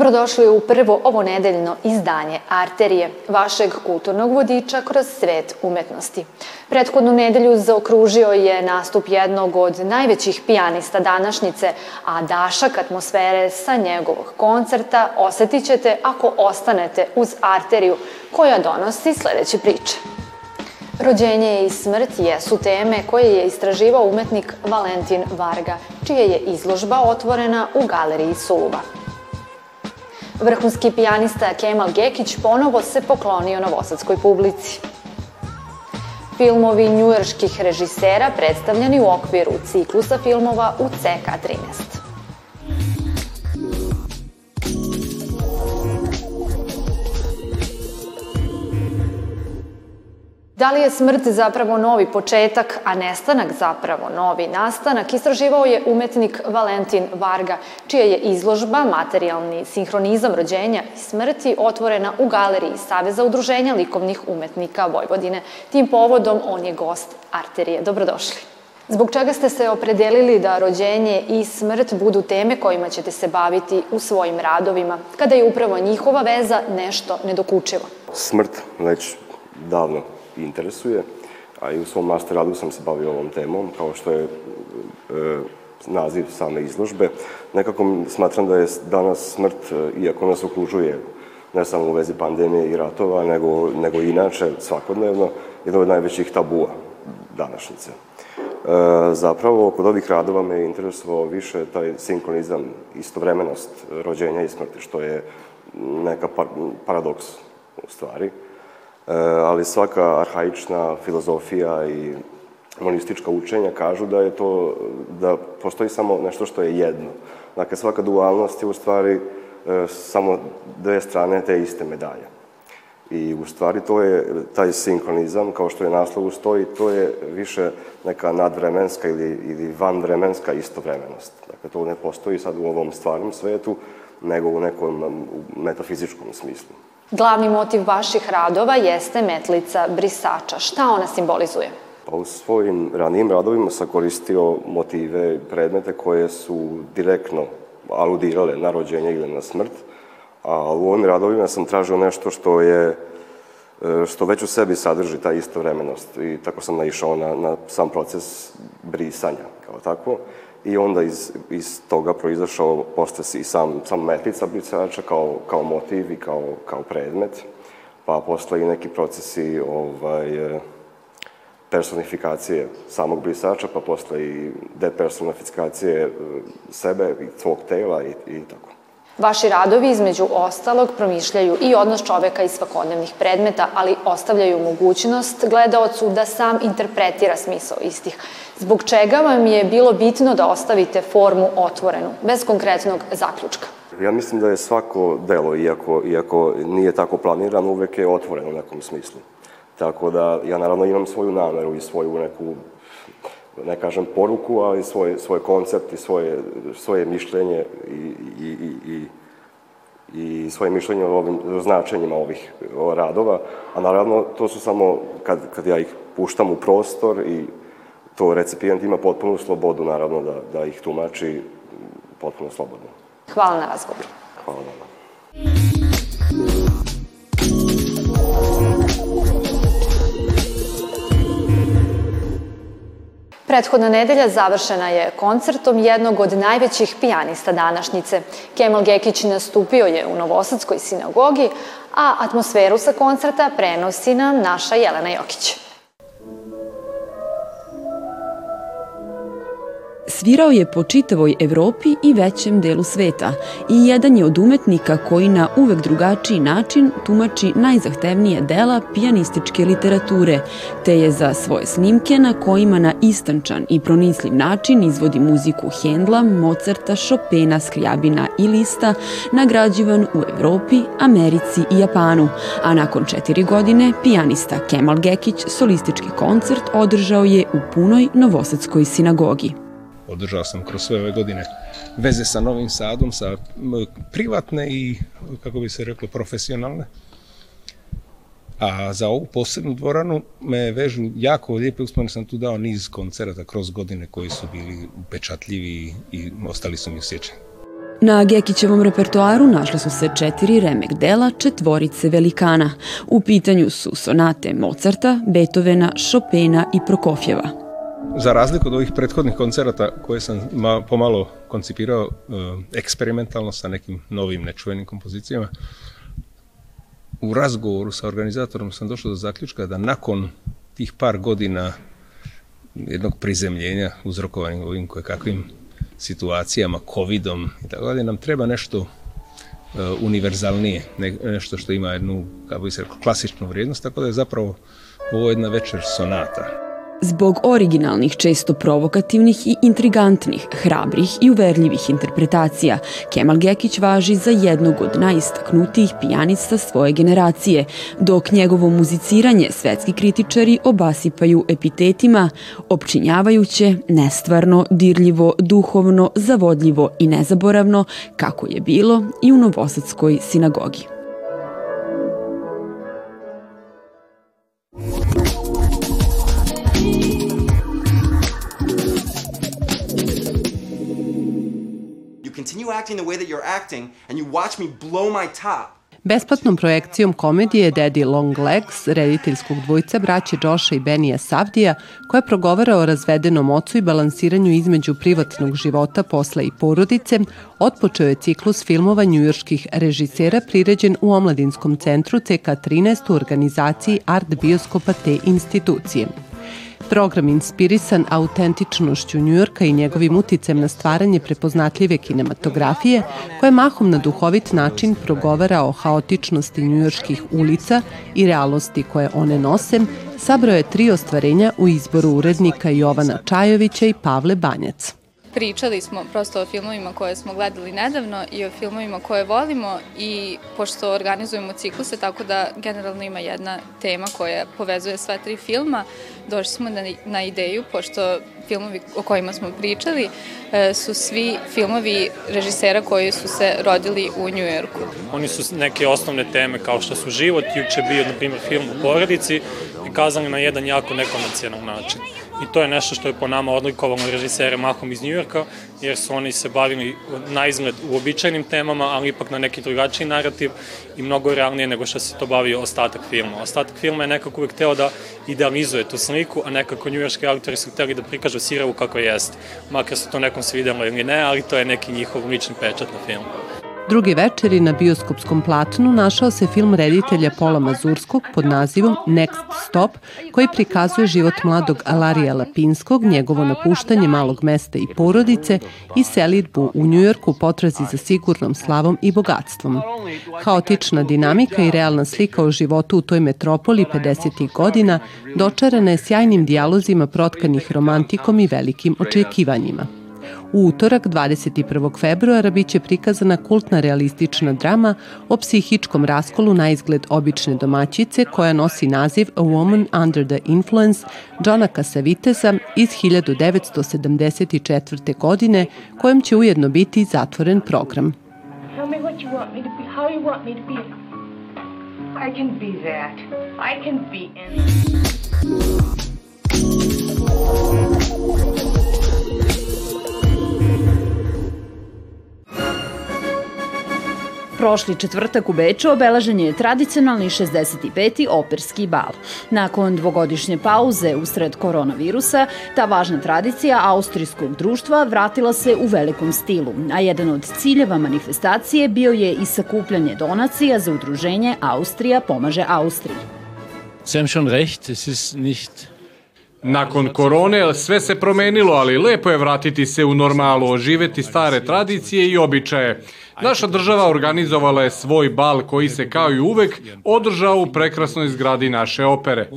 Dobrodošli u prvo ovo nedeljno izdanje Arterije, vašeg kulturnog vodiča kroz svet umetnosti. Prethodnu nedelju zaokružio je nastup jednog od najvećih pijanista današnjice, a dašak atmosfere sa njegovog koncerta osetit ćete ako ostanete uz Arteriju, koja donosi sledeće priče. Rođenje i smrt jesu teme koje je istraživao umetnik Valentin Varga, čija je izložba otvorena u galeriji Suluba. Vrhunski pijanista Kemal Gekić ponovo se poklonio novosadskoj publici. Filmovi njujorških režisera predstavljeni u okviru ciklusa filmova u CK13. Da li je smrt zapravo novi početak, a nestanak zapravo novi nastanak, istraživao je umetnik Valentin Varga, čija je izložba Materijalni sinhronizam rođenja i smrti otvorena u galeriji Saveza udruženja likovnih umetnika Vojvodine. Tim povodom on je gost Arterije. Dobrodošli. Zbog čega ste se opredelili da rođenje i smrt budu teme kojima ćete se baviti u svojim radovima, kada je upravo njihova veza nešto nedokučivo? Smrt već davno interesuje, a i u svom master radu sam se bavio ovom temom, kao što je e, naziv same izložbe. Nekako smatram da je danas smrt, e, iako nas okružuje ne samo u vezi pandemije i ratova, nego, nego inače svakodnevno, jedno od najvećih tabua današnjice. E, zapravo, kod ovih radova me interesovao više taj sinkronizam, istovremenost rođenja i smrti, što je neka par, paradoks u stvari. E, ali svaka arhaična filozofija i monistička učenja kažu da je to, da postoji samo nešto što je jedno. Dakle, svaka dualnost je u stvari e, samo dve strane te iste medalje. I u stvari to je taj sinkronizam, kao što je naslov stoji, to je više neka nadvremenska ili, ili vanvremenska istovremenost. Dakle, to ne postoji sad u ovom stvarnom svetu, nego u nekom metafizičkom smislu. Glavni motiv vaših radova jeste metlica brisača. Šta ona simbolizuje? Pa u svojim ranijim radovima sam koristio motive, predmete koje su direktno aludirale na rođenje ili na smrt, a u ovim radovima sam tražio nešto što je što već u sebi sadrži ta istovremenost i tako sam naišao na, na sam proces brisanja kao tako i onda iz, iz toga proizašao posle i sam, sam metlica brisača kao, kao motiv i kao, kao predmet, pa posle i neki procesi ovaj, personifikacije samog brisača, pa posle i depersonifikacije eh, sebe i svog tela i, i tako. Vaši radovi, između ostalog, promišljaju i odnos čoveka i svakodnevnih predmeta, ali ostavljaju mogućnost gledaocu da sam interpretira smisao istih. Zbog čega vam je bilo bitno da ostavite formu otvorenu, bez konkretnog zaključka? Ja mislim da je svako delo, iako, iako nije tako planirano, uvek je otvoreno u nekom smislu. Tako da ja naravno imam svoju nameru i svoju neku ne kažem poruku, ali svoj, svoj koncept i svoje, svoje mišljenje i, i, i, i i svoje mišljenje o ovim o značenjima ovih o radova, a naravno to su samo kad, kad ja ih puštam u prostor i to recipijent ima potpunu slobodu naravno da, da ih tumači potpuno slobodno. Hvala na razgovoru. Hvala vam. Prethodna nedelja završena je koncertom jednog od najvećih pijanista današnjice. Kemal Gekić nastupio je u Novosadskoj sinagogi, a atmosferu sa koncerta prenosi nam naša Jelena Jokić. Svirao je po čitavoj Evropi i većem delu sveta. I jedan je od umetnika koji na uvek drugačiji način tumači najzahtevnije dela pijanističke literature, te je za svoje snimke na kojima na istančan i pronisliv način izvodi muziku Hendla, Mozarta, Chopina, Skrijabina i Lista nagrađivan u Evropi, Americi i Japanu, a nakon četiri godine pijanista Kemal Gekić solistički koncert održao je u punoj Novosadskoj sinagogi održao sam kroz sve ove godine veze sa Novim Sadom, sa privatne i, kako bi se reklo, profesionalne. A za ovu posebnu dvoranu me vežu jako lijepe uspomene, sam tu dao niz koncerata kroz godine koji su bili upečatljivi i ostali su mi u Na Gekićevom repertoaru našle su se četiri remek dela četvorice velikana. U pitanju su sonate Mozarta, Beethovena, Chopina i Prokofjeva. Za razliku od ovih prethodnih koncerata koje sam ma, pomalo koncipirao e, eksperimentalno sa nekim novim nečuvenim kompozicijama, u razgovoru sa organizatorom sam došao do zaključka da nakon tih par godina jednog prizemljenja uzrokovanim ovim kakvim situacijama, covidom i tako dalje, nam treba nešto uh, univerzalnije, ne, nešto što ima jednu, kako bi se rekao, klasičnu vrijednost, tako da je zapravo ovo jedna večer sonata. Zbog originalnih, često provokativnih i intrigantnih, hrabrih i uverljivih interpretacija, Kemal Gekić važi za jednog od najistaknutijih pijanista svoje generacije, dok njegovo muziciranje svetski kritičari obasipaju epitetima, opčinjavajuće, nestvarno, dirljivo, duhovno, zavodljivo i nezaboravno, kako je bilo i u Novosadskoj sinagogi. Besplatnom projekcijom komedije Daddy Long Legs, rediteljskog dvojca braće Josha i Benija Savdija, koja progovara o razvedenom ocu i balansiranju između privatnog života, posla i porodice, otpočeo je ciklus filmova njujorskih režisera priređen u Omladinskom centru CK13 u organizaciji Art Bioskopa te institucije. Program inspirisan autentičnošću Njujorka i njegovim uticem na stvaranje prepoznatljive kinematografije, koja mahom na duhovit način progovara o haotičnosti njujorskih ulica i realnosti koje one nose, sabrao je tri ostvarenja u izboru urednika Jovana Čajovića i Pavle Banjac. Pričali smo prosto o filmovima koje smo gledali nedavno i o filmovima koje volimo i pošto organizujemo cikluse, tako da generalno ima jedna tema koja povezuje sva tri filma, došli smo na, na ideju, pošto filmovi o kojima smo pričali e, su svi filmovi režisera koji su se rodili u Njujorku. Oni su neke osnovne teme kao što su život, juče bio, na primjer, film u porodici, prikazani na jedan jako nekomercijalan način. I to je nešto što je po nama odlikovalo režisere mahom iz Njujorka, jer su oni se bavili na izgled uobičajenim temama, ali ipak na neki drugačiji narativ i mnogo realnije nego što se to bavio ostatak filma. Ostatak filma je nekako uvek teo da idealizuje tu sliku, a nekako njujorski autori su hteli da prikažu Siravu kako jeste. Makar se to nekom svidelo ili ne, ali to je neki njihov lični pečat na filmu. Drugi večeri na bioskopskom platnu našao se film reditelja Pola Mazurskog pod nazivom Next Stop, koji prikazuje život mladog Alarija Lapinskog, njegovo napuštanje malog mesta i porodice i selitbu u Njujorku potrazi za sigurnom slavom i bogatstvom. Haotična dinamika i realna slika o životu u toj metropoli 50. godina dočarana je sjajnim dijalozima protkanih romantikom i velikim očekivanjima. U utorak 21. februara biće prikazana kultna realistična drama o psihičkom raskolu na izgled obične domaćice koja nosi naziv A Woman Under the Influence Johna Casavitesa iz 1974. godine kojem će ujedno biti zatvoren program. I can be that. I can be anything. Prošli četvrtak u Beču obelažen je tradicionalni 65. operski bal. Nakon dvogodišnje pauze usred koronavirusa, ta važna tradicija austrijskog društva vratila se u velikom stilu, a jedan od ciljeva manifestacije bio je i sakupljanje donacija za udruženje Austrija pomaže Austriji. Sie haben schon recht, es ist nicht Nakon korone sve se promenilo, ali lepo je vratiti se u normalu, oživeti stare tradicije i običaje. Naša država organizovala je svoj bal koji se kao i uvek održao u prekrasnoj zgradi naše opere.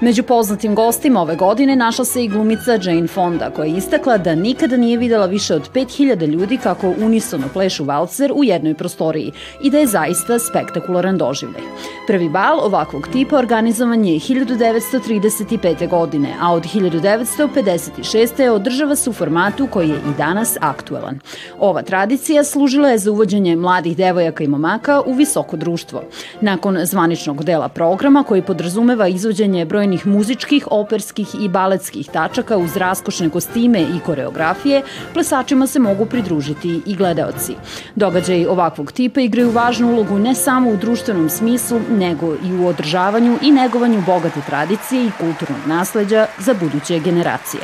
Među poznatim gostima ove godine našla se i glumica Jane Fonda, koja je istakla da nikada nije videla više od 5000 ljudi kako unisono plešu valcer u jednoj prostoriji i da je zaista spektakularan doživljaj. Prvi bal ovakvog tipa organizovan je 1935. godine, a od 1956. održava se u formatu koji je i danas aktuelan. Ova tradicija služila je za uvođenje mladih devojaka i momaka u visoko društvo. Nakon zvaničnog dela programa koji podrazumeva izvođenje broj brojnih muzičkih, operskih i baletskih tačaka uz raskošne kostime i koreografije, plesačima se mogu pridružiti i gledaoci. Događaji ovakvog tipa igraju važnu ulogu ne samo u društvenom smislu, nego i u održavanju i negovanju bogate tradicije i kulturnog nasleđa za buduće generacije.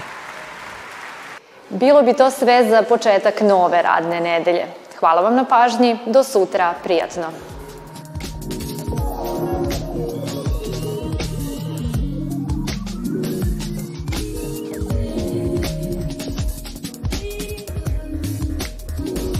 Bilo bi to sve za početak nove radne nedelje. Hvala vam na pažnji, do sutra, prijatno.